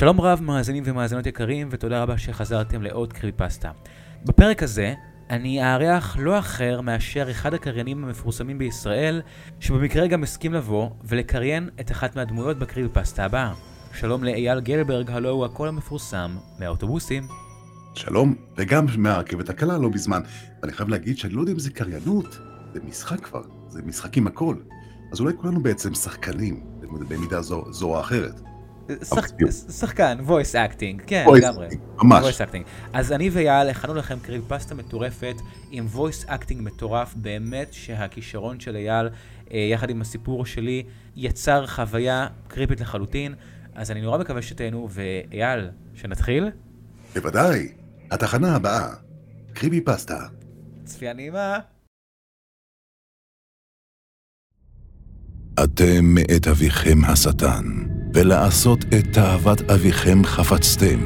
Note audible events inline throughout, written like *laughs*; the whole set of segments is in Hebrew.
שלום רב מאזינים ומאזינות יקרים, ותודה רבה שחזרתם לעוד קריפי פסטה. בפרק הזה אני אארח לא אחר מאשר אחד הקריינים המפורסמים בישראל, שבמקרה גם הסכים לבוא ולקריין את אחת מהדמויות בקריפי פסטה הבאה. שלום לאייל גלברג, הלו הוא הקול המפורסם מהאוטובוסים. שלום, וגם מהרכבת הקלה לא בזמן. ואני חייב להגיד שאני לא יודע אם זה קריינות, זה משחק כבר, זה משחק עם הכל. אז אולי כולנו בעצם שחקנים, במידה זו, זו או אחרת. שח... שחקן, voice acting, כן, voice לגמרי. acting, ממש. voice acting. אז אני ויעל הכנו לכם קריב פסטה מטורפת עם voice acting מטורף, באמת שהכישרון של אייל, אה, יחד עם הסיפור שלי, יצר חוויה קריפית לחלוטין. אז אני נורא מקווה שתהנו, ואייל, שנתחיל? בוודאי. התחנה הבאה, קריבי פסטה. צפייה נעימה. אתם מאת אביכם השטן, ולעשות את תאוות אביכם חפצתם.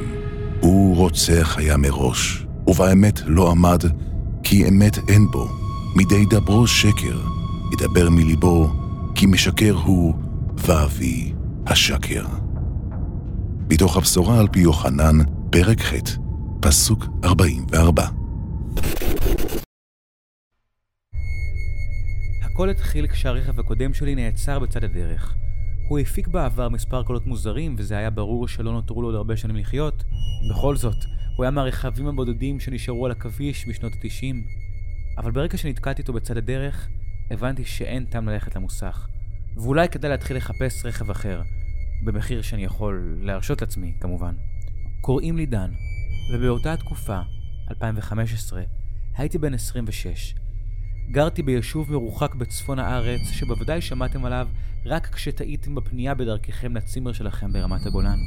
הוא רוצח היה מראש, ובאמת לא עמד, כי אמת אין בו. מדי דברו שקר, ידבר מליבו, כי משקר הוא, ואבי השקר. מתוך הבשורה על פי יוחנן, פרק ח', פסוק 44. הכל התחיל כשהרכב הקודם שלי נעצר בצד הדרך. הוא הפיק בעבר מספר קולות מוזרים, וזה היה ברור שלא נותרו לו עוד הרבה שנים לחיות. בכל זאת, הוא היה מהרכבים הבודדים שנשארו על הכביש בשנות ה-90. אבל ברגע שנתקעתי איתו בצד הדרך, הבנתי שאין טעם ללכת למוסך. ואולי כדאי להתחיל לחפש רכב אחר, במחיר שאני יכול להרשות לעצמי, כמובן. קוראים לי דן, ובאותה התקופה, 2015, הייתי בן 26. גרתי ביישוב מרוחק בצפון הארץ, שבוודאי שמעתם עליו רק כשטעיתם בפנייה בדרככם לצימר שלכם ברמת הגולן.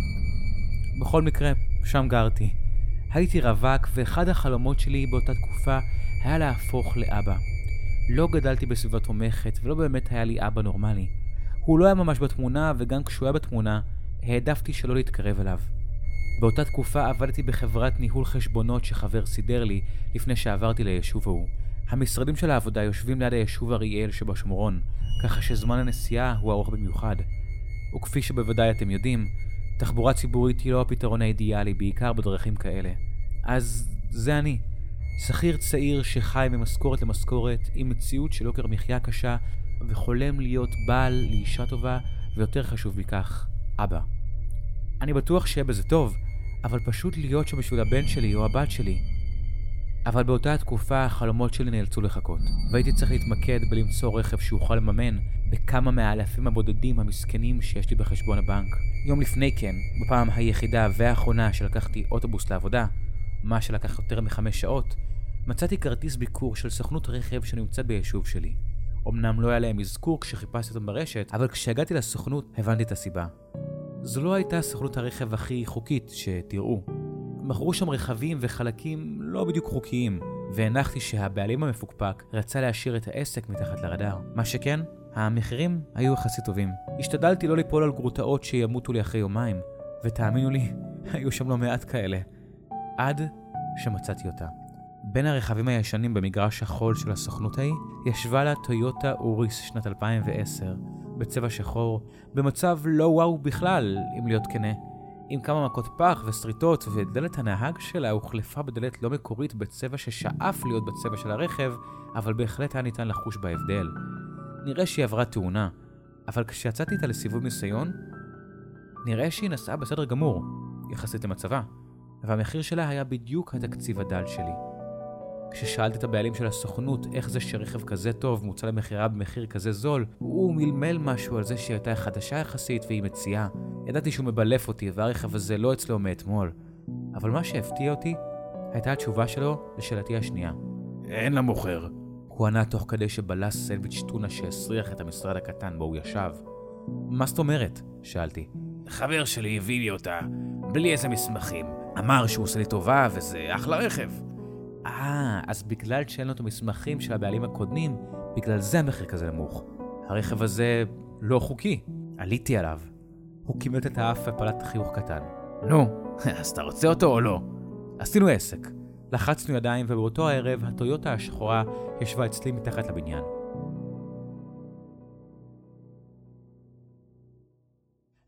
בכל מקרה, שם גרתי. הייתי רווק, ואחד החלומות שלי באותה תקופה היה להפוך לאבא. לא גדלתי בסביבה תומכת, ולא באמת היה לי אבא נורמלי. הוא לא היה ממש בתמונה, וגם כשהוא היה בתמונה, העדפתי שלא להתקרב אליו. באותה תקופה עבדתי בחברת ניהול חשבונות שחבר סידר לי לפני שעברתי ליישוב ההוא. המשרדים של העבודה יושבים ליד היישוב אריאל שבשומרון, ככה שזמן הנסיעה הוא ארוך במיוחד. וכפי שבוודאי אתם יודעים, תחבורה ציבורית היא לא הפתרון האידיאלי, בעיקר בדרכים כאלה. אז זה אני. שכיר צעיר שחי ממשכורת למשכורת, עם מציאות של יוקר מחיה קשה, וחולם להיות בעל לאישה טובה, ויותר חשוב מכך, אבא. אני בטוח שיהיה בזה טוב, אבל פשוט להיות שם בשביל הבן שלי או הבת שלי. אבל באותה התקופה החלומות שלי נאלצו לחכות, והייתי צריך להתמקד בלמצוא רכב שיוכל לממן בכמה מהאלפים הבודדים המסכנים שיש לי בחשבון הבנק. יום לפני כן, בפעם היחידה והאחרונה שלקחתי אוטובוס לעבודה, מה שלקח יותר מחמש שעות, מצאתי כרטיס ביקור של סוכנות רכב שנמצאת ביישוב שלי. אמנם לא היה להם אזכור כשחיפשתי אותם ברשת, אבל כשהגעתי לסוכנות הבנתי את הסיבה. זו לא הייתה סוכנות הרכב הכי חוקית שתראו. מכרו שם רכבים וחלקים לא בדיוק חוקיים, והנחתי שהבעלים המפוקפק רצה להשאיר את העסק מתחת לרדאר. מה שכן, המחירים היו יחסית טובים. השתדלתי לא ליפול על גרוטאות שימותו לי אחרי יומיים, ותאמינו לי, *laughs* היו שם לא מעט כאלה. עד שמצאתי אותה. בין הרכבים הישנים במגרש החול של הסוכנות ההיא, ישבה לה טויוטה אוריס שנת 2010, בצבע שחור, במצב לא וואו בכלל, אם להיות כנה. עם כמה מכות פח ושריטות, ודלת הנהג שלה הוחלפה בדלת לא מקורית בצבע ששאף להיות בצבע של הרכב, אבל בהחלט היה ניתן לחוש בהבדל. נראה שהיא עברה תאונה, אבל כשיצאתי איתה לסיבוב ניסיון, נראה שהיא נסעה בסדר גמור, יחסית למצבה, והמחיר שלה היה בדיוק התקציב הדל שלי. כששאלתי את הבעלים של הסוכנות איך זה שרכב כזה טוב מוצע למכירה במחיר כזה זול, הוא מלמל משהו על זה שהיא הייתה חדשה יחסית והיא מציעה. ידעתי שהוא מבלף אותי והרכב הזה לא אצלו מאתמול. אבל מה שהפתיע אותי הייתה התשובה שלו לשאלתי השנייה. אין למוכר. הוא ענה תוך כדי שבלס סנדוויץ' טונה שהסריח את המשרד הקטן בו הוא ישב. מה זאת אומרת? שאלתי. חבר שלי הביא לי אותה, בלי איזה מסמכים. אמר שהוא עושה לי טובה וזה אחלה רכב. אה, אז בגלל שאין לו את המסמכים של הבעלים הקודמים, בגלל זה המחיר כזה נמוך. הרכב הזה לא חוקי. עליתי עליו. הוא קימט את האף ופלט חיוך קטן. נו, *laughs* אז אתה רוצה אותו או לא? עשינו עסק. לחצנו ידיים, ובאותו הערב הטויוטה השחורה ישבה אצלי מתחת לבניין.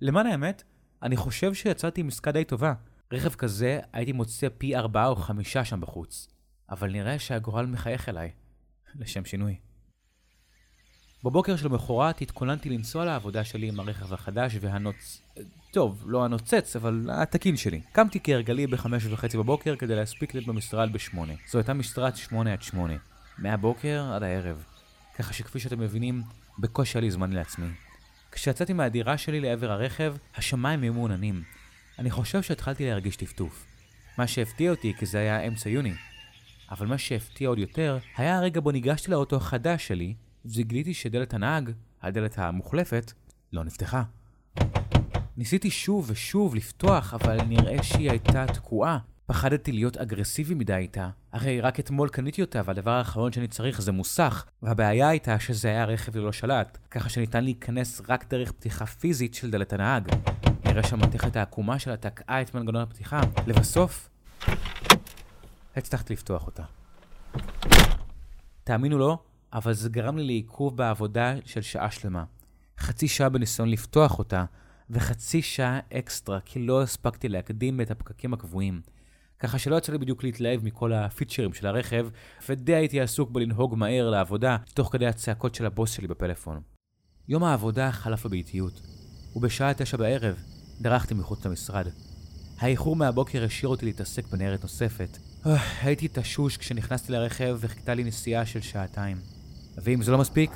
למען האמת, אני חושב שיצאתי עם עסקה די טובה. רכב כזה הייתי מוצא פי ארבעה או חמישה שם בחוץ. אבל נראה שהגורל מחייך אליי. לשם שינוי. בבוקר של למחרת התכוננתי לנסוע לעבודה שלי עם הרכב החדש והנוצ... טוב, לא הנוצץ, אבל התקין שלי. קמתי כהרגלי בחמש וחצי בבוקר כדי להספיק להיות במשרד בשמונה. זו הייתה משרת שמונה עד שמונה. מהבוקר עד הערב. ככה שכפי שאתם מבינים, בקושי היה לי זמן לעצמי. כשיצאתי מהדירה שלי לעבר הרכב, השמיים היו מעוננים. אני חושב שהתחלתי להרגיש טפטוף. מה שהפתיע אותי כי זה היה אמצע יוני. אבל מה שהפתיע עוד יותר, היה הרגע בו ניגשתי לאוטו החדש שלי, וגיליתי שדלת הנהג, הדלת המוחלפת, לא נפתחה. ניסיתי שוב ושוב לפתוח, אבל נראה שהיא הייתה תקועה. פחדתי להיות אגרסיבי מדי איתה. הרי רק אתמול קניתי אותה, והדבר האחרון שאני צריך זה מוסך. והבעיה הייתה שזה היה רכב ללא שלט, ככה שניתן להיכנס רק דרך פתיחה פיזית של דלת הנהג. נראה שהמתכת העקומה שלה תקעה את מנגנון הפתיחה. לבסוף, הצלחתי לפתוח אותה. תאמינו לו, אבל זה גרם לי לעיכוב בעבודה של שעה שלמה. חצי שעה בניסיון לפתוח אותה, וחצי שעה אקסטרה, כי לא הספקתי להקדים את הפקקים הקבועים. ככה שלא יצא לי בדיוק להתלהב מכל הפיצ'רים של הרכב, ודי הייתי עסוק בלנהוג מהר לעבודה, תוך כדי הצעקות של הבוס שלי בפלאפון. יום העבודה חלף באיטיות, ובשעה תשע בערב דרכתי מחוץ למשרד. האיחור מהבוקר השאיר אותי להתעסק בניירת נוספת. הייתי תשוש כשנכנסתי לרכב וחיכתה לי נסיעה של שעתיים. ואם זה לא מספיק,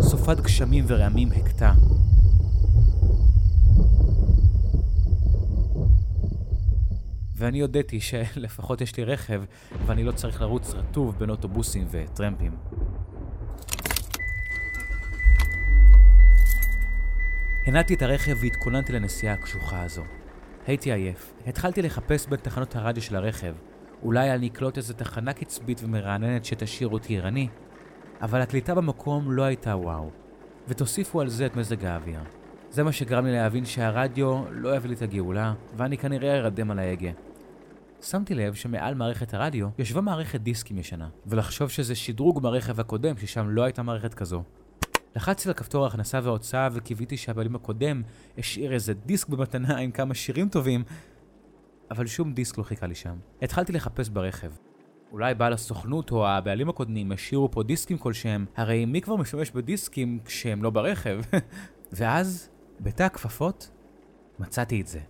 סופת גשמים ורעמים הכתה. ואני הודיתי שלפחות יש לי רכב ואני לא צריך לרוץ רטוב בין אוטובוסים וטרמפים. הנעתי את הרכב והתכוננתי לנסיעה הקשוחה הזו. הייתי עייף. התחלתי לחפש בין תחנות הרדיו של הרכב. אולי אני אקלוט איזה תחנה קצבית ומרעננת שתשאיר אותי ערני, אבל הקליטה במקום לא הייתה וואו. ותוסיפו על זה את מזג האוויר. זה מה שגרם לי להבין שהרדיו לא יביא לי את הגאולה, ואני כנראה ארדם על ההגה. שמתי לב שמעל מערכת הרדיו ישבה מערכת דיסקים ישנה, ולחשוב שזה שדרוג ברכב הקודם, ששם לא הייתה מערכת כזו. לחצתי על כפתור ההכנסה וההוצאה וקיוויתי שהבעלים הקודם השאיר איזה דיסק במתנה עם כמה שירים טובים, אבל שום דיסק לא חיכה לי שם. התחלתי לחפש ברכב. אולי בעל הסוכנות או הבעלים הקודמים השאירו פה דיסקים כלשהם, הרי מי כבר משתמש בדיסקים כשהם לא ברכב? *laughs* ואז, בתא הכפפות, מצאתי את זה.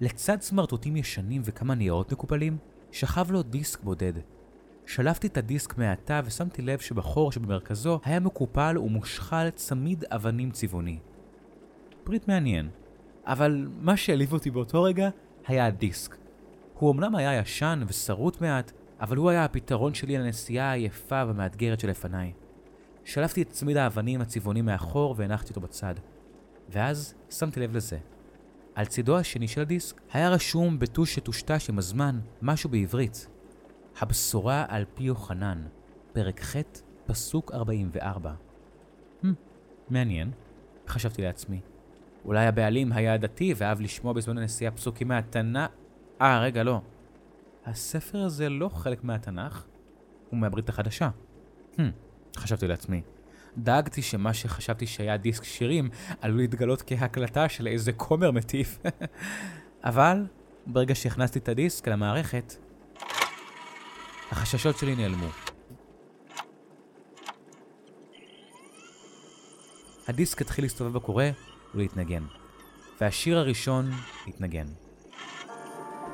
לצד סמרטוטים ישנים וכמה ניירות מקופלים, שכב לו דיסק בודד. שלפתי את הדיסק מהתא ושמתי לב שבחור שבמרכזו היה מקופל ומושחל צמיד אבנים צבעוני. פריט מעניין. אבל מה שהעליב אותי באותו רגע היה הדיסק. הוא אמנם היה ישן ושרוט מעט, אבל הוא היה הפתרון שלי לנסיעה היפה והמאתגרת שלפניי. שלפתי את צמיד האבנים הצבעוני מאחור והנחתי אותו בצד. ואז שמתי לב לזה. על צידו השני של הדיסק היה רשום בטוש שטושטש עם הזמן משהו בעברית. הבשורה על פי יוחנן, פרק ח', פסוק 44. Hmm, מעניין, חשבתי לעצמי. אולי הבעלים היה דתי ואהב לשמוע בזמן הנסיעה פסוקים מהתנ"ך... אה, רגע, לא. הספר הזה לא חלק מהתנ"ך, הוא מהברית החדשה. Hmm, חשבתי לעצמי. דאגתי שמה שחשבתי שהיה דיסק שירים עלול להתגלות כהקלטה של איזה כומר מטיף. *laughs* אבל ברגע שהכנסתי את הדיסק למערכת, החששות שלי נעלמו. הדיסק התחיל להסתובב בקורא ולהתנגן, והשיר הראשון התנגן.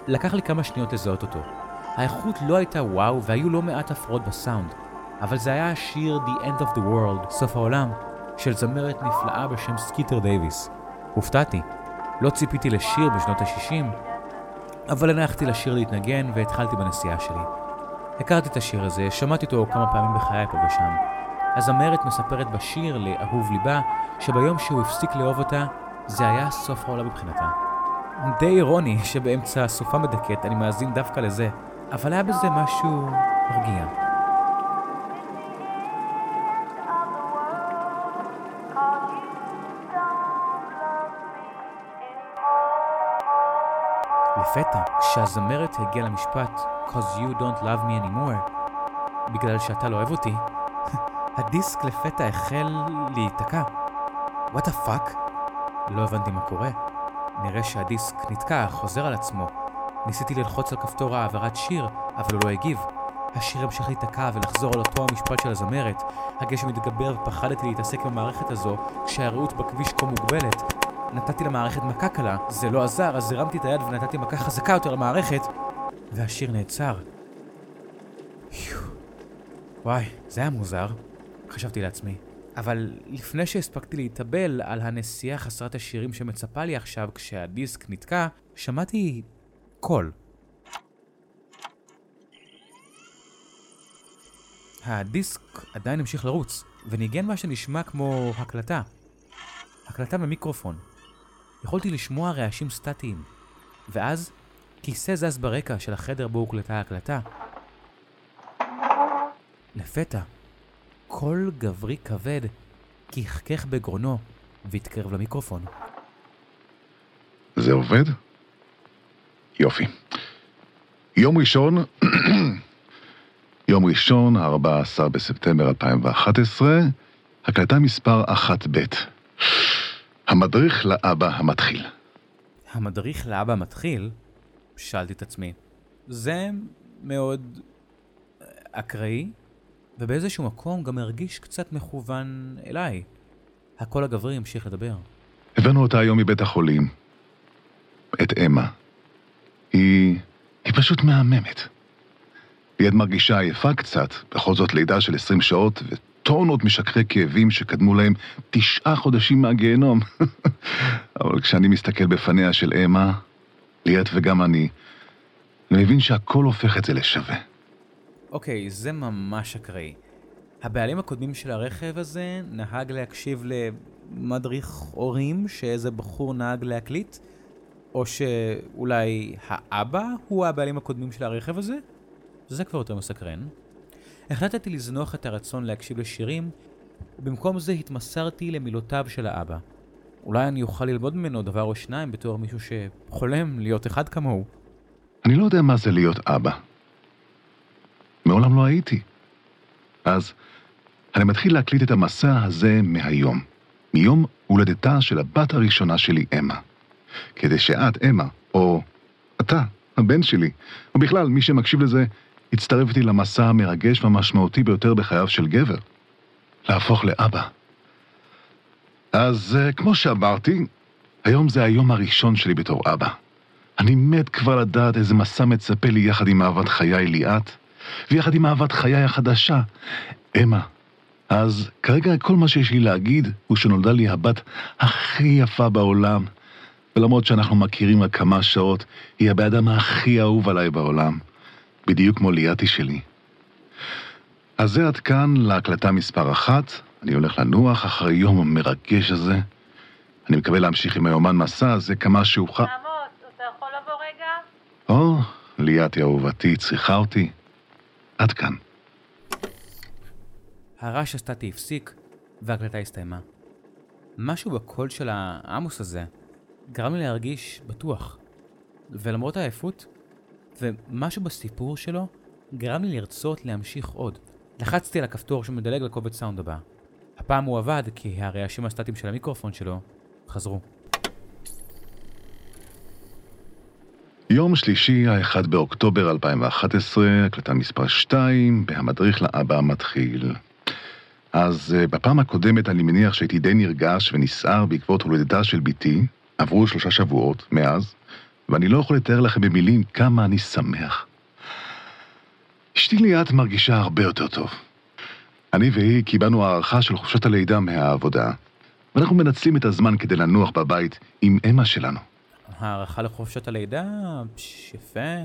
לקח לי כמה שניות לזהות אותו. האיכות לא הייתה וואו והיו לא מעט הפרעות בסאונד, אבל זה היה השיר The End of the World, סוף העולם, של זמרת נפלאה בשם סקיטר דייוויס. הופתעתי. לא ציפיתי לשיר בשנות ה-60, אבל הנחתי לשיר להתנגן והתחלתי בנסיעה שלי. הכרתי את השיר הזה, שמעתי אותו כמה פעמים בחיי פה ושם. הזמרת מספרת בשיר לאהוב ליבה, שביום שהוא הפסיק לאהוב אותה, זה היה סוף העולם מבחינתה. די אירוני שבאמצע סופה מדכאת אני מאזין דווקא לזה, אבל היה בזה משהו מרגיע. לפתע, כשהזמרת הגיעה למשפט Cause you don't love me anymore, בגלל שאתה לא אוהב אותי, הדיסק לפתע החל להיתקע. What the fuck? לא הבנתי מה קורה. נראה שהדיסק נתקע, חוזר על עצמו. ניסיתי ללחוץ על כפתור העברת שיר, אבל הוא לא הגיב. השיר המשיך להיתקע ולחזור על אותו המשפט של הזמרת. הגשם התגבר ופחדתי להתעסק במערכת הזו, כשהרעות בכביש כה מוגבלת. נתתי למערכת מכה קלה, זה לא עזר, אז הרמתי את היד ונתתי מכה חזקה יותר למערכת, והשיר נעצר. וואי, זה היה מוזר, חשבתי לעצמי. אבל לפני שהספקתי להתאבל על הנסיעה חסרת השירים שמצפה לי עכשיו כשהדיסק נתקע, שמעתי קול. הדיסק עדיין המשיך לרוץ, וניגן מה שנשמע כמו הקלטה. הקלטה במיקרופון. יכולתי לשמוע רעשים סטטיים. ואז, כיסא זז ברקע של החדר בו הוקלטה ההקלטה. לפתע, קול גברי כבד כחכך בגרונו והתקרב למיקרופון. זה עובד? יופי. יום ראשון, יום ראשון, 14 בספטמבר 2011, הקלטה מספר 1ב'. המדריך לאבא המתחיל. המדריך לאבא המתחיל? שאלתי את עצמי. זה מאוד אקראי, ובאיזשהו מקום גם הרגיש קצת מכוון אליי. הקול הגברי המשיך לדבר. הבאנו אותה היום מבית החולים. את אמה. היא... היא פשוט מהממת. ליד מרגישה עייפה קצת, בכל זאת לידה של 20 שעות וטונות משככי כאבים שקדמו להם תשעה חודשים מהגיהנום. *laughs* אבל כשאני מסתכל בפניה של אמה, ליאת וגם אני, אני מבין שהכל הופך את זה לשווה. אוקיי, זה ממש אקראי. הבעלים הקודמים של הרכב הזה נהג להקשיב למדריך הורים שאיזה בחור נהג להקליט? או שאולי האבא הוא הבעלים הקודמים של הרכב הזה? זה כבר יותר מסקרן. החלטתי לזנוח את הרצון להקשיב לשירים, ובמקום זה התמסרתי למילותיו של האבא. אולי אני אוכל ללמוד ממנו דבר או שניים בתור מישהו שחולם להיות אחד כמוהו. אני לא יודע מה זה להיות אבא. מעולם לא הייתי. אז אני מתחיל להקליט את המסע הזה מהיום. מיום הולדתה של הבת הראשונה שלי, אמה. כדי שאת, אמה, או אתה, הבן שלי, או בכלל, מי שמקשיב לזה, יצטרף איתי למסע המרגש והמשמעותי ביותר בחייו של גבר. להפוך לאבא. אז אה, כמו שאמרתי, היום זה היום הראשון שלי בתור אבא. אני מת כבר לדעת איזה מסע מצפה לי יחד עם אהבת חיי ליאת, ויחד עם אהבת חיי החדשה, אמה. אז כרגע כל מה שיש לי להגיד הוא שנולדה לי הבת הכי יפה בעולם, ולמרות שאנחנו מכירים רק כמה שעות, היא הבן אדם הכי אהוב עליי בעולם, בדיוק כמו ליאתי שלי. אז זה עד כאן להקלטה מספר אחת, אני הולך לנוח אחרי יום המרגש הזה. אני מקווה להמשיך עם היומן מסע הזה כמה שאוכל... עמוס, אתה יכול לבוא רגע? או, ליאתי אהובתי, צריכה אותי. עד כאן. הרעש הסטטי הפסיק, וההקלטה הסתיימה. משהו בקול של העמוס הזה גרם לי להרגיש בטוח. ולמרות העייפות, ומשהו בסיפור שלו גרם לי לרצות להמשיך עוד. לחצתי על הכפתור שמדלג לקובץ סאונד הבא. הפעם הוא עבד כי הרעשים הסטטיים של המיקרופון שלו חזרו. יום שלישי, ה-1 באוקטובר 2011, הקלטה מספר 2, בהמדריך לאבא המתחיל. אז uh, בפעם הקודמת אני מניח שהייתי די נרגש ונסער בעקבות הולדתה של בתי, עברו שלושה שבועות מאז, ואני לא יכול לתאר לכם במילים כמה אני שמח. אשתי ליאת מרגישה הרבה יותר טוב. אני והיא קיבלנו הערכה של חופשת הלידה מהעבודה, ואנחנו מנצלים את הזמן כדי לנוח בבית עם אמא שלנו. הערכה לחופשת הלידה? פש, יפה.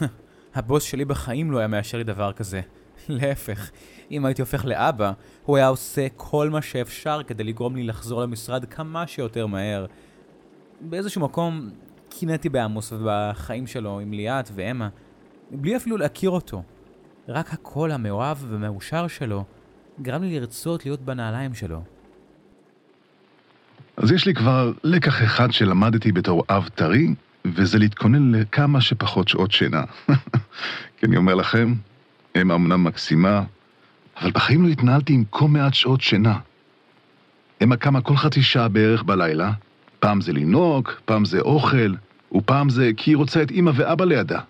*laughs* הבוס שלי בחיים לא היה מאשר לי דבר כזה. להפך, אם הייתי הופך לאבא, הוא היה עושה כל מה שאפשר כדי לגרום לי לחזור למשרד כמה שיותר מהר. באיזשהו מקום קינאתי בעמוס ובחיים שלו עם ליאת ואמה, בלי אפילו להכיר אותו. רק הקול המאוהב והמאושר שלו גרם לי לרצות להיות בנעליים שלו. אז יש לי כבר לקח אחד שלמדתי בתור אב טרי, וזה להתכונן לכמה שפחות שעות שינה. *laughs* כי אני אומר לכם, אם אמנם מקסימה, אבל בחיים לא התנהלתי עם כה מעט שעות שינה. אמה קמה כל חצי שעה בערך בלילה, פעם זה לנהוג, פעם זה אוכל, ופעם זה כי היא רוצה את אמא ואבא לידה.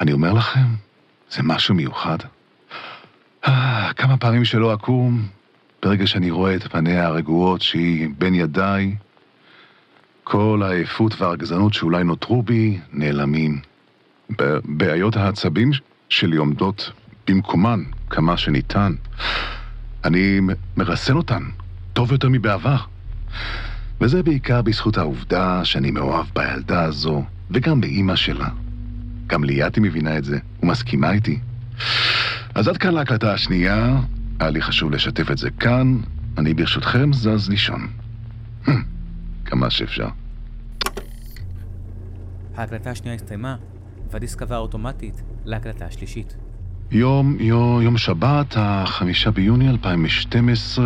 אני אומר לכם, זה משהו מיוחד. אה, כמה פעמים שלא אקום, ברגע שאני רואה את פניה הרגועות שהיא בין ידיי, כל העייפות והרגזנות שאולי נותרו בי נעלמים. בעיות העצבים שלי עומדות במקומן כמה שניתן. אני מרסן אותן, טוב יותר מבעבר. וזה בעיקר בזכות העובדה שאני מאוהב בילדה הזו, וגם באימא שלה. גם ליאתי מבינה את זה, ומסכימה איתי. אז עד כאן להקלטה השנייה, היה לי חשוב לשתף את זה כאן, אני ברשותכם זז לישון. כמה שאפשר. ההקלטה השנייה הסתיימה, והדיסק עבר אוטומטית להקלטה השלישית. יום, יום, יום שבת, החמישה ביוני 2012,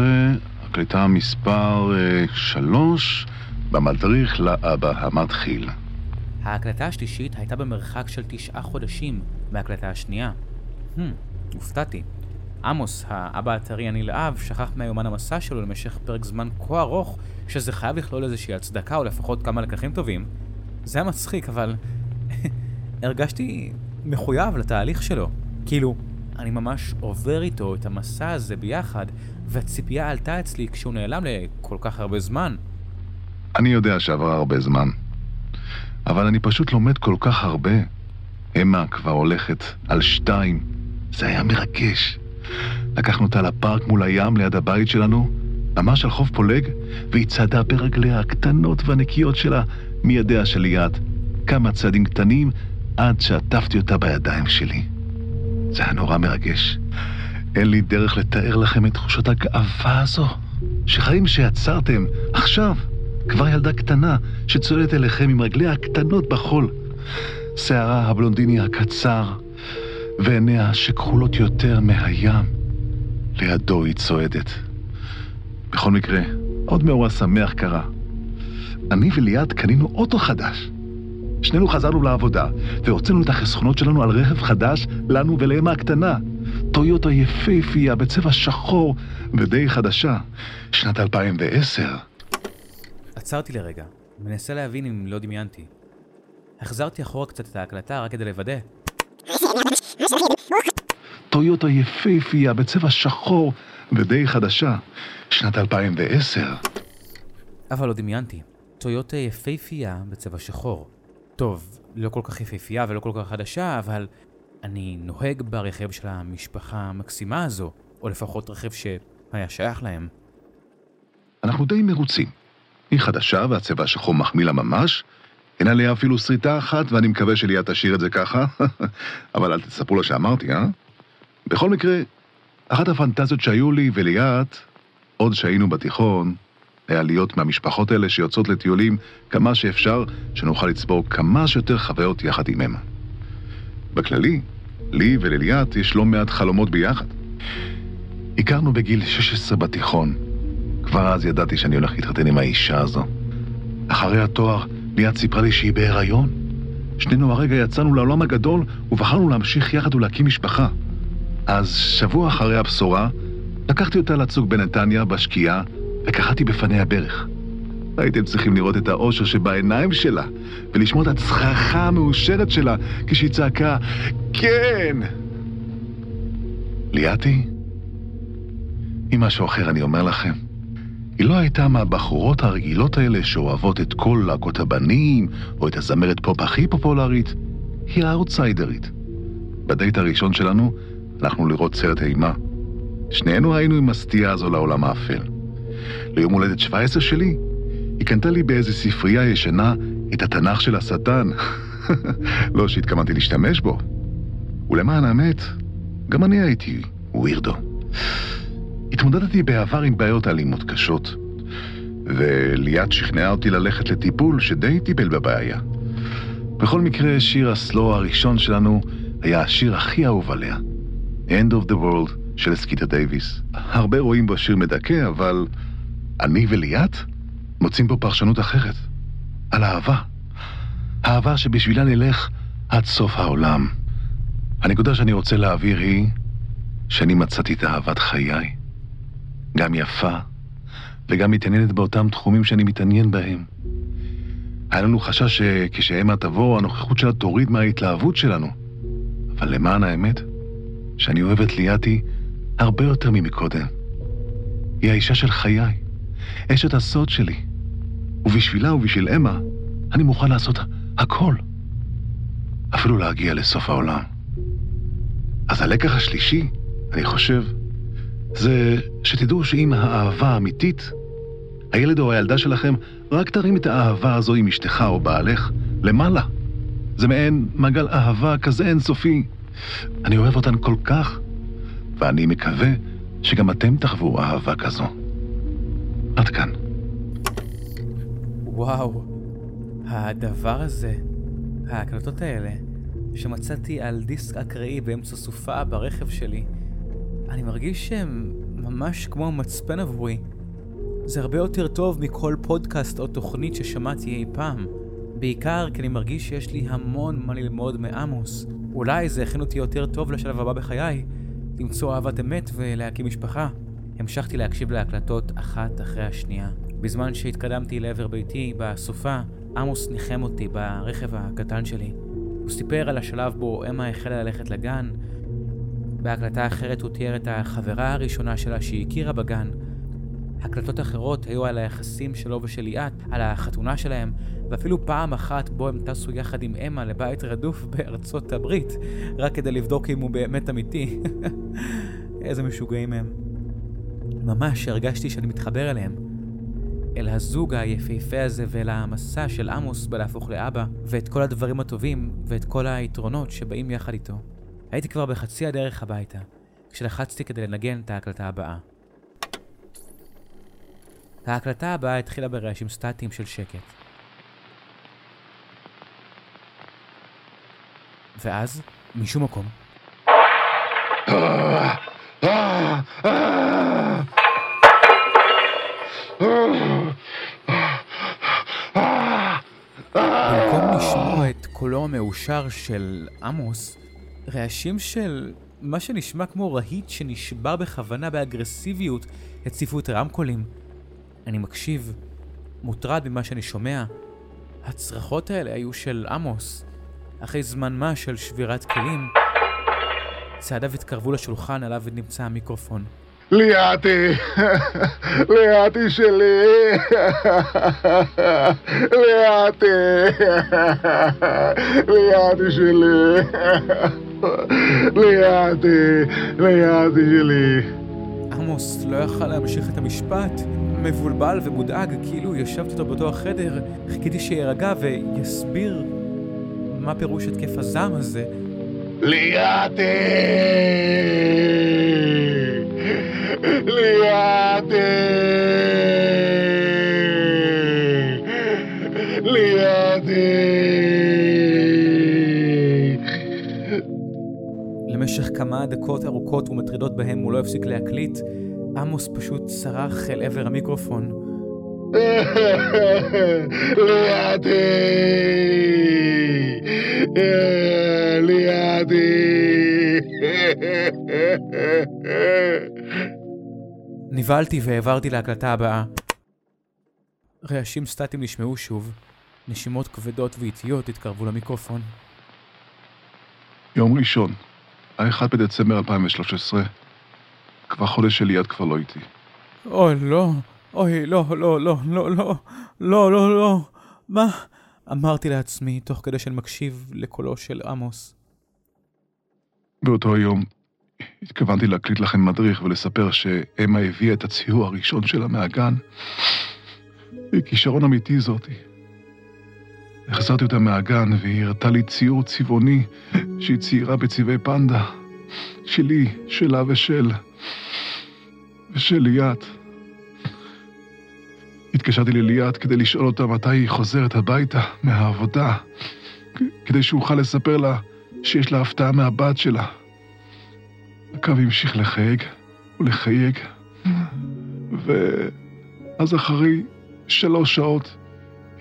הקלטה מספר אה, שלוש, במדריך לאבא המתחיל. ההקלטה השלישית הייתה במרחק של תשעה חודשים מההקלטה השנייה. Hmm, הופתעתי. עמוס, האבא הטרי הנלהב, שכח מהיומן המסע שלו למשך פרק זמן כה ארוך, שזה חייב לכלול איזושהי הצדקה או לפחות כמה לקחים טובים. זה היה מצחיק, אבל *laughs* הרגשתי מחויב לתהליך שלו. כאילו, אני ממש עובר איתו את המסע הזה ביחד, והציפייה עלתה אצלי כשהוא נעלם לכל כך הרבה זמן. אני יודע שעבר הרבה זמן, אבל אני פשוט לומד כל כך הרבה. אמה כבר הולכת על שתיים. זה היה מרגש. לקחנו אותה לפארק מול הים ליד הבית שלנו, ממש על חוף פולג, והיא צעדה ברגליה הקטנות והנקיות שלה מידיה של ליאת. כמה צעדים קטנים עד שעטפתי אותה בידיים שלי. זה היה נורא מרגש. אין לי דרך לתאר לכם את תחושת הגאווה הזו. שחיים שיצרתם, עכשיו, כבר ילדה קטנה שצועדת אליכם עם רגליה הקטנות בחול. שערה הבלונדיני הקצר, ועיניה שכחולות יותר מהים. לידו היא צועדת. בכל מקרה, עוד מאורע שמח קרה. אני וליאת קנינו אוטו חדש. שנינו חזרנו לעבודה, והוצאנו את החסכונות שלנו על רכב חדש לנו ולאמה הקטנה. טויוטה יפהפייה בצבע שחור ודי חדשה, שנת 2010. עצרתי לרגע, מנסה להבין אם לא דמיינתי. החזרתי אחורה קצת את ההקלטה רק כדי לוודא. טויוטה יפהפייה בצבע שחור ודי חדשה, שנת 2010. אבל לא דמיינתי. טויוטה יפהפייה בצבע שחור. טוב, לא כל כך יפהפייה ולא כל כך חדשה, אבל אני נוהג ברכב של המשפחה המקסימה הזו, או לפחות רכב שהיה שייך להם. אנחנו די מרוצים. היא חדשה והצבע השחור מחמיא לה ממש. אין עליה אפילו שריטה אחת, ואני מקווה שליאת תשאיר את זה ככה. *laughs* אבל אל תספרו לה שאמרתי, אה? בכל מקרה, אחת הפנטזיות שהיו לי וליאת, עוד שהיינו בתיכון, היה להיות מהמשפחות האלה שיוצאות לטיולים כמה שאפשר, שנוכל לצבור כמה שיותר חוויות יחד אמה. בכללי, לי ולליאת יש לא מעט חלומות ביחד. הכרנו בגיל 16 בתיכון. כבר אז ידעתי שאני הולך להתחתן עם האישה הזו. אחרי התואר, ליאת סיפרה לי שהיא בהיריון. שנינו הרגע יצאנו לעולם הגדול ובחרנו להמשיך יחד ולהקים משפחה. אז שבוע אחרי הבשורה, לקחתי אותה לצוג בנתניה, בשקיעה, וקחתי בפניה ברך. הייתם צריכים לראות את האושר שבעיניים שלה, ולשמוע את הצחחה המאושרת שלה כשהיא צעקה, כן! ליאתי? היא משהו אחר, אני אומר לכם. היא לא הייתה מהבחורות הרגילות האלה שאוהבות את כל להקות הבנים, או את הזמרת פופ הכי פופולרית. היא האאוטסיידרית. בדייט הראשון שלנו הלכנו לראות סרט אימה. שנינו היינו עם הסטייה הזו לעולם האפל. ליום הולדת 17 שלי, היא קנתה לי באיזה ספרייה ישנה את התנ"ך של השטן. *laughs* לא שהתכוונתי להשתמש בו. ולמען האמת, גם אני הייתי ווירדו. התמודדתי בעבר עם בעיות אלימות קשות, וליאת שכנעה אותי ללכת לטיפול שדי טיפל בבעיה. בכל מקרה, שיר הסלו הראשון שלנו היה השיר הכי אהוב עליה, End of the World של סקיטה דייוויס. הרבה רואים בו שיר מדכא, אבל אני וליאת מוצאים בו פרשנות אחרת. על אהבה. אהבה שבשבילה נלך עד סוף העולם. הנקודה שאני רוצה להעביר היא שאני מצאתי את אהבת חיי. גם יפה וגם מתעניינת באותם תחומים שאני מתעניין בהם. היה לנו חשש שכשאמה תבוא, הנוכחות שלה תוריד מההתלהבות שלנו. אבל למען האמת, שאני אוהב את ליאתי הרבה יותר ממקודם. היא האישה של חיי, אשת הסוד שלי. ובשבילה ובשביל אמה, אני מוכן לעשות הכל. אפילו להגיע לסוף העולם. אז הלקח השלישי, אני חושב, זה שתדעו שאם האהבה האמיתית, הילד או הילדה שלכם רק תרים את האהבה הזו עם אשתך או בעלך למעלה. זה מעין מעגל אהבה כזה אינסופי. אני אוהב אותן כל כך, ואני מקווה שגם אתם תחוו אהבה כזו. עד כאן. וואו, הדבר הזה, ההקלטות האלה, שמצאתי על דיסק אקראי באמצע סופה ברכב שלי, אני מרגיש שהם ממש כמו מצפן עבורי. זה הרבה יותר טוב מכל פודקאסט או תוכנית ששמעתי אי פעם. בעיקר כי אני מרגיש שיש לי המון מה ללמוד מעמוס. אולי זה הכין אותי יותר טוב לשלב הבא בחיי, למצוא אהבת אמת ולהקים משפחה. המשכתי להקשיב להקלטות אחת אחרי השנייה. בזמן שהתקדמתי לעבר ביתי בסופה, עמוס ניחם אותי ברכב הקטן שלי. הוא סיפר על השלב בו אמה החלה ללכת לגן. בהקלטה אחרת הוא תיאר את החברה הראשונה שלה שהיא הכירה בגן. הקלטות אחרות היו על היחסים שלו ושל ליאת, על החתונה שלהם, ואפילו פעם אחת בו הם טסו יחד עם אמה לבית רדוף *laughs* בארצות הברית, רק כדי לבדוק אם הוא באמת אמיתי. *laughs* איזה משוגעים הם. ממש הרגשתי שאני מתחבר אליהם. אל הזוג היפהפה הזה ואל המסע של עמוס בלהפוך לאבא, ואת כל הדברים הטובים ואת כל היתרונות שבאים יחד איתו. הייתי כבר בחצי הדרך הביתה, כשלחצתי כדי לנגן את ההקלטה הבאה. ההקלטה הבאה התחילה ברעשים סטטיים של שקט. ואז, משום מקום, במקום לשמוע את קולו המאושר של עמוס, רעשים של מה שנשמע כמו רהיט שנשבר בכוונה באגרסיביות הציפו את הרמקולים. אני מקשיב, מוטרד ממה שאני שומע. הצרחות האלה היו של עמוס. אחרי זמן מה של שבירת כלים, צעדיו התקרבו לשולחן עליו נמצא המיקרופון. ליאתי, *laughs* ליאתי שלי, *laughs* ליאתי, *laughs* ליאתי שלי, *laughs* ליאתי, ליאתי שלי. עמוס לא יכל להמשיך את המשפט, מבולבל ומודאג, כאילו ישבתי איתו באותו החדר, חיכיתי שירגע ויסביר מה פירוש התקף הזעם הזה. ליאתי! ליאתי! כמה דקות ארוכות ומטרידות בהם הוא לא הפסיק להקליט, עמוס פשוט צרח אל עבר המיקרופון. ליאתי! *laughs* ליאתי! *laughs* נבהלתי והעברתי להקלטה הבאה. רעשים סטטיים נשמעו שוב, נשימות כבדות ואיטיות התקרבו למיקרופון. יום ראשון, ה-1 בדצמבר 2013. כבר חודש שליד כבר לא איתי. אוי, לא, אוי, לא, לא, לא, לא, לא, לא, לא, לא, מה? אמרתי לעצמי, תוך כדי שאני מקשיב לקולו של עמוס. באותו היום התכוונתי להקליט לכם מדריך ולספר שאמה הביאה את הציור הראשון שלה מהגן. היא כישרון אמיתי זאתי. החזרתי אותה מהגן והיא הראתה לי ציור צבעוני שהיא ציירה בצבעי פנדה. שלי, שלה ושל... ושל ליאת. התקשרתי לליאת כדי לשאול אותה מתי היא חוזרת הביתה מהעבודה, כדי שאוכל לספר לה שיש לה הפתעה מהבת שלה. הקו המשיך לחייג ולחייג, ואז אחרי שלוש שעות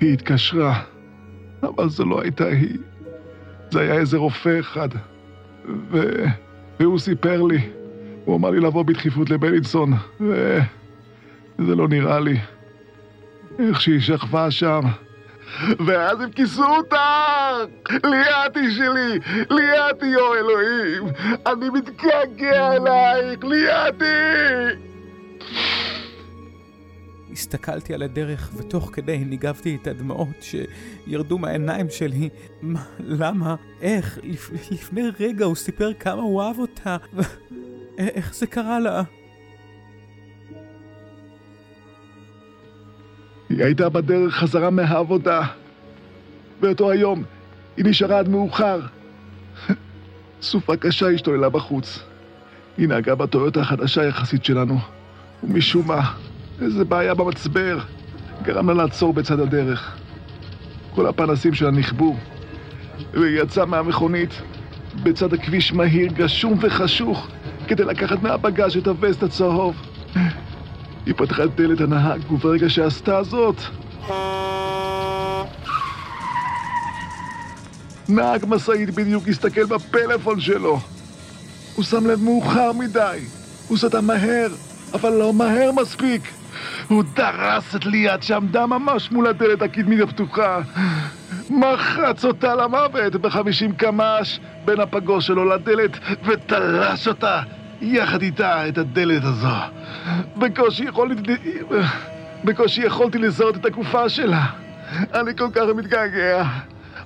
היא התקשרה, אבל זו לא הייתה היא. זה היה איזה רופא אחד, ו... והוא סיפר לי, הוא אמר לי לבוא בדחיפות לבלינסון, ו... זה לא נראה לי. איך שהיא שכבה שם. ואז הם כיסו אותה! ליאתי שלי! ליאתי, יו אלוהים! אני מתגעגע אלייך! ליאתי! הסתכלתי על הדרך, ותוך כדי ניגבתי את הדמעות שירדו מהעיניים שלי. מה, למה? איך? לפ... לפני רגע הוא סיפר כמה הוא אהב אותה. איך זה קרה לה? היא הייתה בדרך חזרה מהעבודה. באותו היום היא נשארה עד מאוחר. סופה קשה השתוללה בחוץ. היא נהגה בטויוטה החדשה יחסית שלנו, ומשום מה, איזה בעיה במצבר, גרם לה לעצור בצד הדרך. כל הפנסים שלה נכבו, והיא יצאה מהמכונית בצד הכביש מהיר, גשום וחשוך, כדי לקחת מהבגז' את הווסט הצהוב. היא פתחה את דלת הנהג, וברגע שעשתה זאת... נהג משאית בדיוק הסתכל בפלאפון שלו. הוא שם לב מאוחר מדי. הוא סטה מהר, אבל לא מהר מספיק. הוא דרס את ליאת שעמדה ממש מול הדלת הקדמית הפתוחה. מחץ אותה למוות בחמישים קמ"ש בין הפגוש שלו לדלת ותלש אותה יחד איתה את הדלת הזו. בקושי יכולתי... בקושי יכולתי לזהות את הגופה שלה. אני כל כך מתגעגע.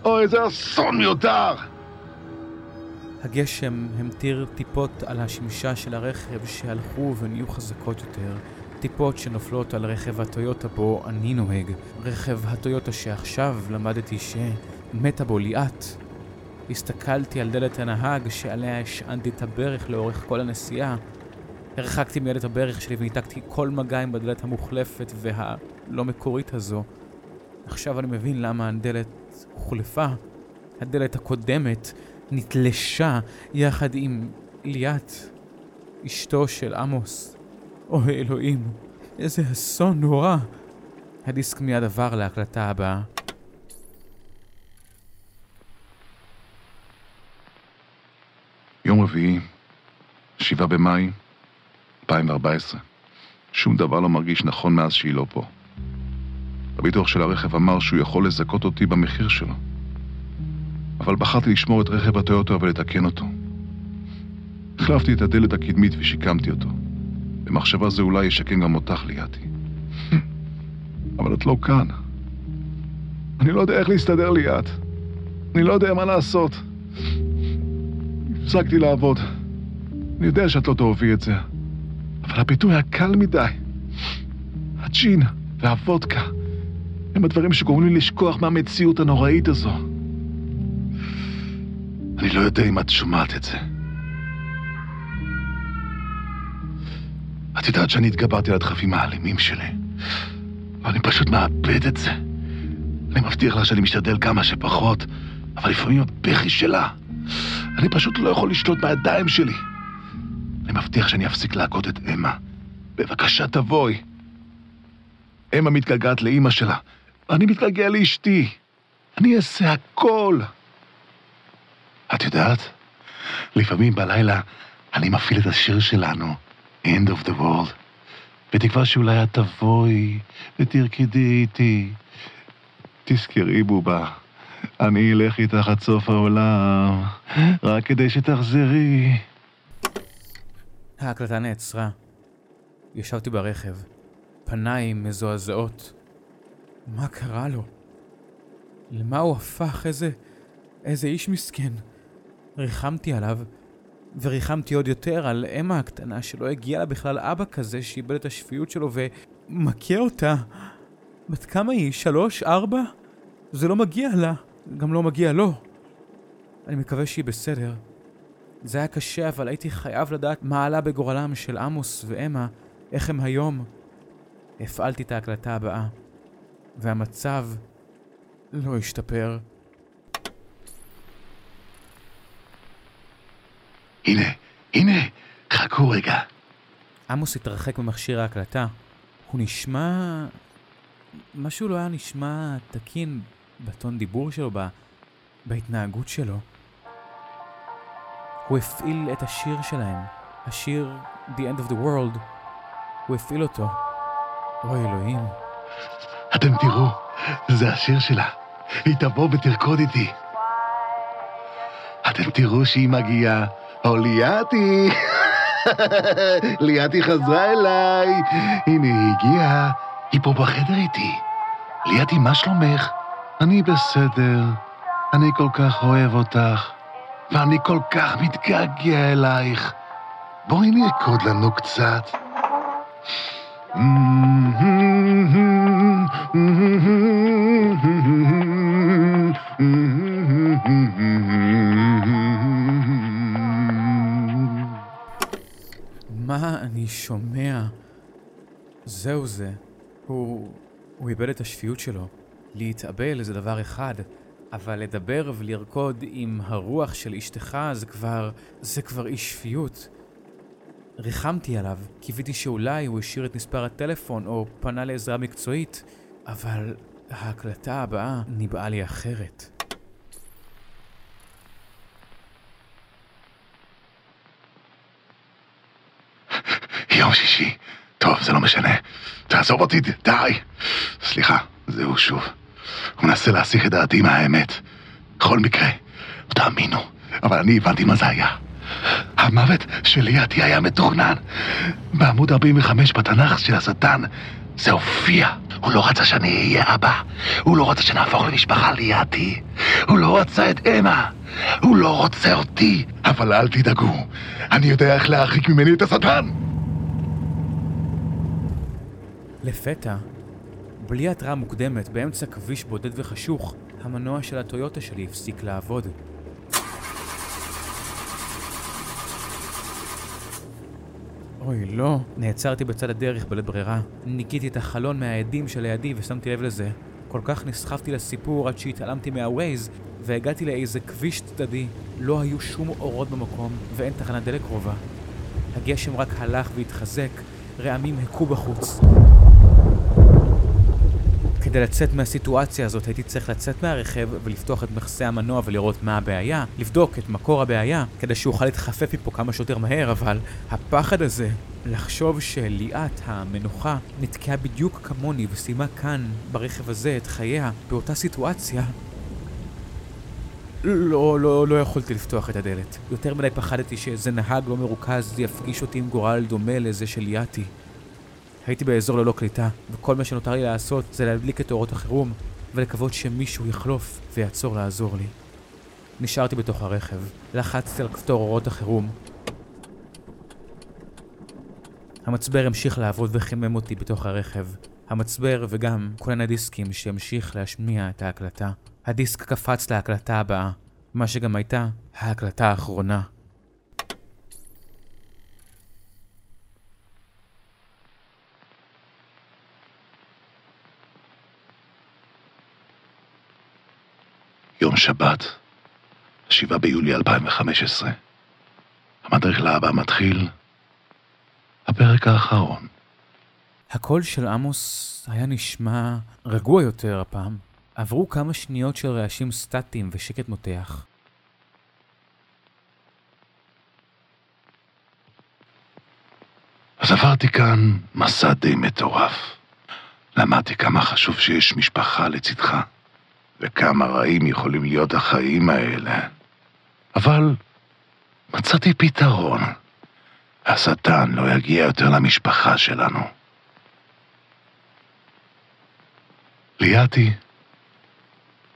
אוי, איזה אסון מיותר! הגשם המטיר טיפות על השמשה של הרכב שהלכו ונהיו חזקות יותר. טיפות שנופלות על רכב הטויוטה בו אני נוהג. רכב הטויוטה שעכשיו למדתי שמתה בו ליאת. הסתכלתי על דלת הנהג שעליה השענתי את הברך לאורך כל הנסיעה. הרחקתי מיד את הברך שלי וניתקתי כל מגע עם בדלת המוחלפת והלא מקורית הזו. עכשיו אני מבין למה הדלת הוחלפה. הדלת הקודמת נתלשה יחד עם ליאת, אשתו של עמוס. אוי אלוהים, איזה אסון נורא. הדיסק מיד עבר להקלטה הבאה. יום רביעי, 7 במאי 2014. שום דבר לא מרגיש נכון מאז שהיא לא פה. הביטוח של הרכב אמר שהוא יכול לזכות אותי במחיר שלו. אבל בחרתי לשמור את רכב הטויוטו ולתקן אותו. החלפתי את הדלת הקדמית ושיקמתי אותו. במחשבה זה אולי ישקם גם אותך, ליאתי. אבל את לא כאן. אני לא יודע איך להסתדר ליאת. אני לא יודע מה לעשות. הפסקתי לעבוד. אני יודע שאת לא תאהבי את זה, אבל הפיתוי היה קל מדי. הג'ין והוודקה הם הדברים שגורמים לי לשכוח מהמציאות הנוראית הזו. אני לא יודע אם את שומעת את זה. את יודעת שאני התגברתי על הדחפים האלימים שלי, ואני פשוט מאבד את זה. אני מבטיח לה שאני משתדל כמה שפחות, אבל לפעמים הבכי שלה, אני פשוט לא יכול לשלוט בידיים שלי. אני מבטיח שאני אפסיק להכות את אמה. בבקשה תבואי. אמה מתגעגעת לאימא שלה, ואני מתגעגע לאשתי. אני אעשה הכל. את יודעת, לפעמים בלילה אני מפעיל את השיר שלנו, End of the World, בתקווה שאולי את תבואי ותרקדי איתי. תזכרי, בובה, אני אלך איתך עד סוף העולם, רק כדי שתחזרי. ההקלטה נעצרה. ישבתי ברכב, פניי מזועזעות. מה קרה לו? למה הוא הפך? איזה... איזה איש מסכן. ריחמתי עליו, וריחמתי עוד יותר על אמה הקטנה שלא הגיע לה בכלל אבא כזה שאיבד את השפיות שלו ומכה אותה. בת כמה היא? שלוש? ארבע? זה לא מגיע לה, גם לא מגיע לו. אני מקווה שהיא בסדר. זה היה קשה, אבל הייתי חייב לדעת מה עלה בגורלם של עמוס ואמה, איך הם היום. הפעלתי את ההקלטה הבאה, והמצב לא השתפר. הנה, הנה, חכו רגע. עמוס התרחק ממכשיר ההקלטה. הוא נשמע... משהו לא היה נשמע תקין בטון דיבור שלו, ב... בהתנהגות שלו. הוא הפעיל את השיר שלהם, השיר The End of the World. הוא הפעיל אותו. אוי אלוהים. אתם תראו, זה השיר שלה. היא תבוא ותרקוד איתי. אתם תראו שהיא מגיעה. או ליאתי! ליאתי חזרה אליי. הנה היא הגיעה. היא פה בחדר איתי. ליאתי, מה שלומך? אני בסדר. אני כל כך אוהב אותך, ואני כל כך מתגעגע אלייך. בואי נרקוד לנו קצת. מה אני שומע? זהו זה. הוא... הוא איבד את השפיות שלו. להתאבל זה דבר אחד, אבל לדבר ולרקוד עם הרוח של אשתך זה כבר... זה כבר אי שפיות. ריחמתי עליו, קיוויתי שאולי הוא השאיר את מספר הטלפון או פנה לעזרה מקצועית, אבל ההקלטה הבאה ניבאה לי אחרת. יום שישי. טוב, זה לא משנה. תעזוב אותי, די. סליחה, זהו שוב. הוא מנסה להסיח את דעתי מהאמת. בכל מקרה, תאמינו, אבל אני הבנתי מה זה היה. המוות של ליאתי היה מתוכנן. בעמוד 45 בתנ"ך של השטן זה הופיע. הוא לא רצה שאני אהיה אבא. הוא לא רצה שנהפוך למשפחה ליאתי. הוא לא רצה את אמה. הוא לא רוצה אותי. אבל אל תדאגו, אני יודע איך להרחיק ממני את השטן. לפתע, בלי התראה מוקדמת, באמצע כביש בודד וחשוך, המנוע של הטויוטה שלי הפסיק לעבוד. אוי, לא. נעצרתי בצד הדרך בלית ברירה. ניקיתי את החלון מהעדים שלידי ושמתי לב לזה. כל כך נסחפתי לסיפור עד שהתעלמתי מהווייז, והגעתי לאיזה כביש צדדי. לא היו שום אורות במקום, ואין תחנת דלק קרובה. הגשם רק הלך והתחזק, רעמים הכו בחוץ. כדי לצאת מהסיטואציה הזאת הייתי צריך לצאת מהרכב ולפתוח את מכסה המנוע ולראות מה הבעיה, לבדוק את מקור הבעיה, כדי שאוכל להתחפף מפה כמה שיותר מהר, אבל הפחד הזה, לחשוב שליאת המנוחה נתקעה בדיוק כמוני וסיימה כאן, ברכב הזה, את חייה, באותה סיטואציה, לא, לא, לא יכולתי לפתוח את הדלת. יותר מדי פחדתי שאיזה נהג לא מרוכז יפגיש אותי עם גורל דומה לזה של ליאתי. הייתי באזור ללא קליטה, וכל מה שנותר לי לעשות זה להדליק את אורות החירום, ולקוות שמישהו יחלוף ויעצור לעזור לי. נשארתי בתוך הרכב, לחצתי על כפתור אורות החירום. המצבר המשיך לעבוד וחימם אותי בתוך הרכב. המצבר וגם כונן הדיסקים שהמשיך להשמיע את ההקלטה. הדיסק קפץ להקלטה הבאה, מה שגם הייתה ההקלטה האחרונה. יום שבת, 7 ביולי 2015. המדריך לאבא מתחיל, הפרק האחרון. הקול של עמוס היה נשמע רגוע יותר הפעם. עברו כמה שניות של רעשים סטטיים ושקט מותח. אז עברתי כאן מסע די מטורף. למדתי כמה חשוב שיש משפחה לצדך, וכמה רעים יכולים להיות החיים האלה. אבל מצאתי פתרון. השטן לא יגיע יותר למשפחה שלנו. ליאתי,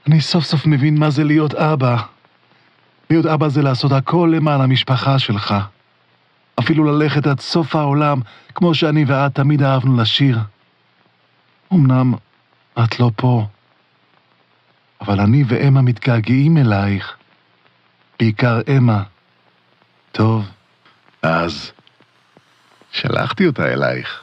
אני סוף סוף מבין מה זה להיות אבא. להיות אבא זה לעשות הכל למען המשפחה שלך. אפילו ללכת עד סוף העולם, כמו שאני ואת תמיד אהבנו לשיר. אמנם את לא פה, אבל אני ואמה מתגעגעים אלייך. בעיקר אמה. טוב, אז שלחתי אותה אלייך.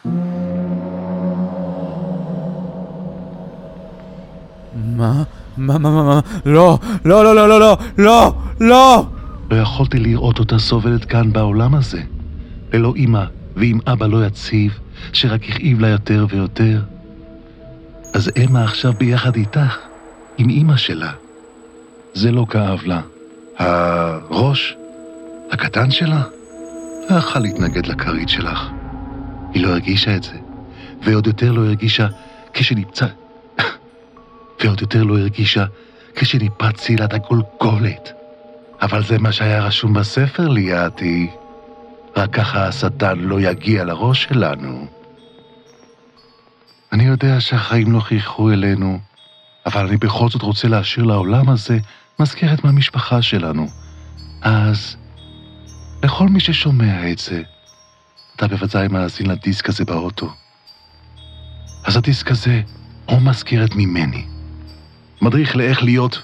מה? מה, מה, מה, מה? לא, לא, לא, לא, לא, לא, לא, לא! לא יכולתי לראות אותה סובלת כאן בעולם הזה. ללא אמא ועם אבא לא יציב, שרק הכאיב לה יותר ויותר. אז אמה עכשיו ביחד איתך, עם אמא שלה. זה לא כאב לה. הראש הקטן שלה לא יכל להתנגד לכרית שלך. היא לא הרגישה את זה, ועוד יותר לא הרגישה כשנמצא... ועוד יותר לא הרגישה כשניפצתי לה את הגולגולת. אבל זה מה שהיה רשום בספר, ליאתי. רק ככה השטן לא יגיע לראש שלנו. אני יודע שהחיים לא חייכו אלינו, אבל אני בכל זאת רוצה להשאיר לעולם הזה מזכרת מהמשפחה שלנו. אז, לכל מי ששומע את זה, אתה בוודאי מאזין לדיסק הזה באוטו. אז הדיסק הזה הוא מזכרת ממני. מדריך לאיך להיות,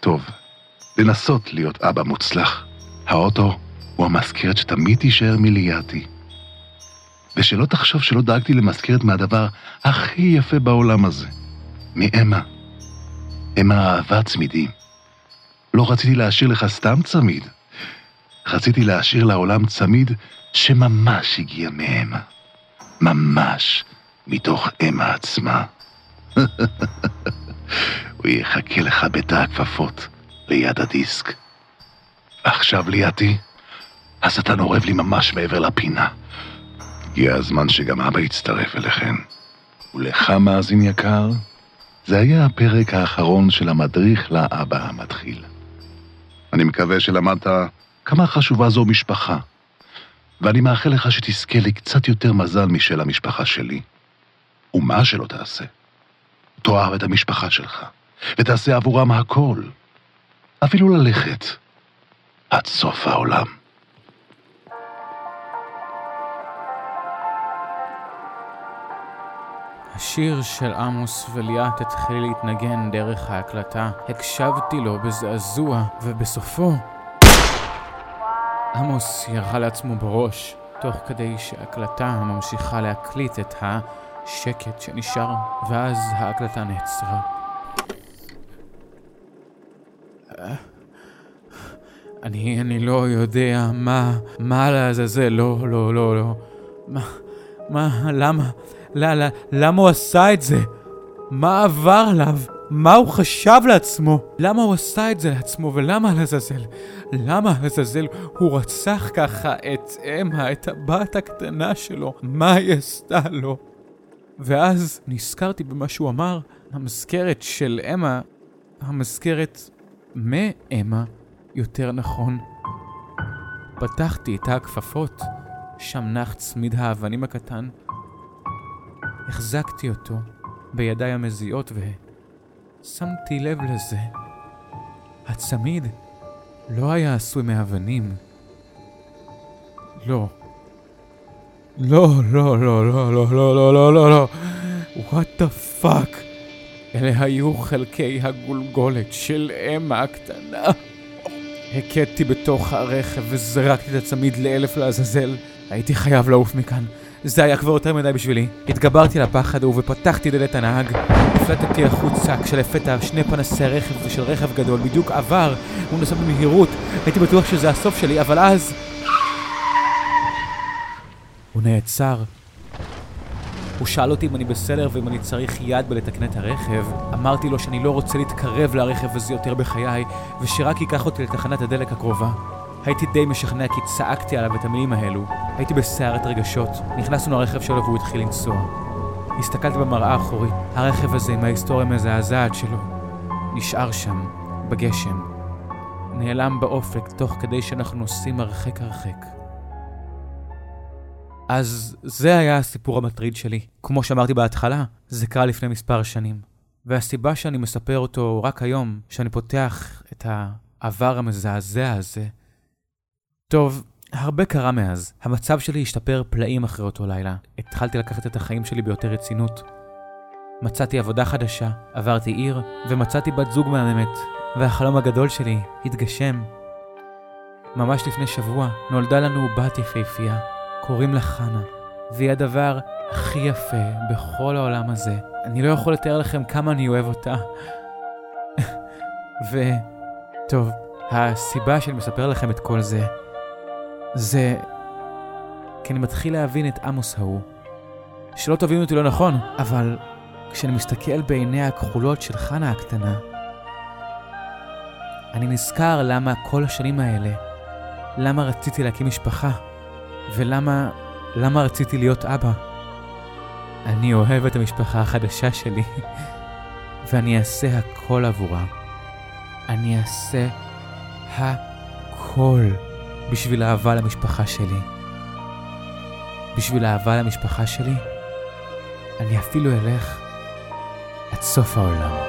טוב, לנסות להיות אבא מוצלח. האוטו הוא המזכרת שתמיד תישאר מליאתי. ושלא תחשוב שלא דאגתי למזכרת מהדבר הכי יפה בעולם הזה, מאמה. אמה אהבה צמידים. לא רציתי להשאיר לך סתם צמיד, רציתי להשאיר לעולם צמיד שממש הגיע מאמה. ממש מתוך אמה עצמה. *laughs* הוא יחכה לך בתא הכפפות ליד הדיסק. עכשיו ליאתי, השטן אורב לי ממש מעבר לפינה. הגיע הזמן שגם אבא יצטרף אליכם. ולך, מאזין יקר, זה היה הפרק האחרון של המדריך לאבא המתחיל. אני מקווה שלמדת כמה חשובה זו משפחה, ואני מאחל לך שתזכה לקצת יותר מזל משל המשפחה שלי. ומה שלא תעשה, תאהב את המשפחה שלך, ותעשה עבורם הכל, אפילו ללכת עד סוף העולם. השיר של עמוס וליאת התחיל להתנגן דרך ההקלטה. הקשבתי לו בזעזוע, ובסופו... עמוס ירה לעצמו בראש, תוך כדי שההקלטה ממשיכה להקליט את השקט שנשאר, ואז ההקלטה נעצרה. אני, אני לא יודע מה, מה לעזאזל, לא, לא, לא, לא. מה, מה, למה, לא, לא, למה הוא עשה את זה? מה עבר עליו? מה הוא חשב לעצמו? למה הוא עשה את זה לעצמו ולמה לעזאזל? למה לעזאזל הוא רצח ככה את אמה, את הבת הקטנה שלו? מה היא עשתה לו? ואז נזכרתי במה שהוא אמר, המזכרת של אמה, המזכרת מאמה, יותר נכון. פתחתי את הכפפות, שם נח צמיד האבנים הקטן. החזקתי אותו בידיי המזיעות ושמתי לב לזה. הצמיד לא היה עשוי מאבנים. לא. לא, לא, לא, לא, לא, לא, לא, לא, לא, לא. What the fuck. אלה היו חלקי הגולגולת של אמה הקטנה. הכיתי בתוך הרכב וזרקתי את הצמיד לאלף לעזאזל. הייתי חייב לעוף מכאן. זה היה כבר יותר מדי בשבילי. התגברתי על הפחד ההוא ופתחתי דלת הנהג. הבטתי החוצה כשלפתע שני פנסי רכב של רכב גדול בדיוק עבר. הוא נסע במהירות. הייתי בטוח שזה הסוף שלי, אבל אז... הוא נעצר. הוא שאל אותי אם אני בסדר ואם אני צריך יד בלתקן את הרכב. אמרתי לו שאני לא רוצה להתקרב לרכב הזה יותר בחיי, ושרק ייקח אותי לתחנת הדלק הקרובה. הייתי די משכנע כי צעקתי עליו את המילים האלו. הייתי בסערת רגשות. נכנסנו לרכב שלו והוא התחיל לנסוע. הסתכלתי במראה האחורית. הרכב הזה עם ההיסטוריה המזעזעת שלו. נשאר שם, בגשם. נעלם באופק תוך כדי שאנחנו נוסעים הרחק הרחק. אז זה היה הסיפור המטריד שלי. כמו שאמרתי בהתחלה, זה קרה לפני מספר שנים. והסיבה שאני מספר אותו רק היום, שאני פותח את העבר המזעזע הזה, טוב, הרבה קרה מאז. המצב שלי השתפר פלאים אחרי אותו לילה. התחלתי לקחת את החיים שלי ביותר רצינות. מצאתי עבודה חדשה, עברתי עיר, ומצאתי בת זוג מהממת. והחלום הגדול שלי התגשם. ממש לפני שבוע נולדה לנו בת יפהפייה, קוראים לה חנה, והיא הדבר הכי יפה בכל העולם הזה. אני לא יכול לתאר לכם כמה אני אוהב אותה. *laughs* ו... טוב, הסיבה שאני מספר לכם את כל זה, זה... כי אני מתחיל להבין את עמוס ההוא. שלא תבינו אותי לא נכון, אבל כשאני מסתכל בעיניה הכחולות של חנה הקטנה, אני נזכר למה כל השנים האלה, למה רציתי להקים משפחה, ולמה, למה רציתי להיות אבא. אני אוהב את המשפחה החדשה שלי, *laughs* ואני אעשה הכל עבורה. אני אעשה הכל בשביל אהבה למשפחה שלי. בשביל אהבה למשפחה שלי, אני אפילו אלך עד סוף העולם.